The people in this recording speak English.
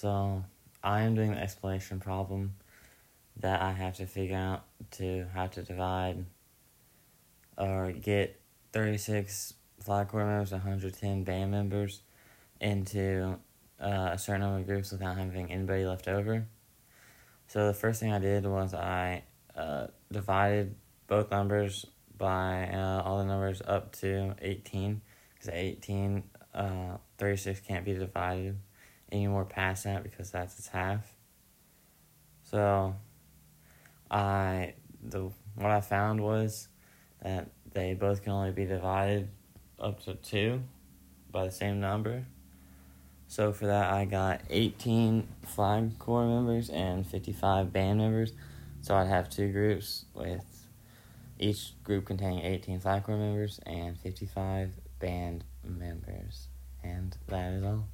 So I am doing the explanation problem that I have to figure out to how to divide or get 36 flag corps members, 110 band members into uh, a certain number of groups without having anybody left over. So the first thing I did was I uh, divided both numbers by uh, all the numbers up to 18 because 18, uh, 36 can't be divided anymore past that because that's its half. So I the what I found was that they both can only be divided up to two by the same number. So for that, I got 18 flag corps members and 55 band members. So I'd have two groups with each group containing 18 flag corps members and 55 band members. And that is all.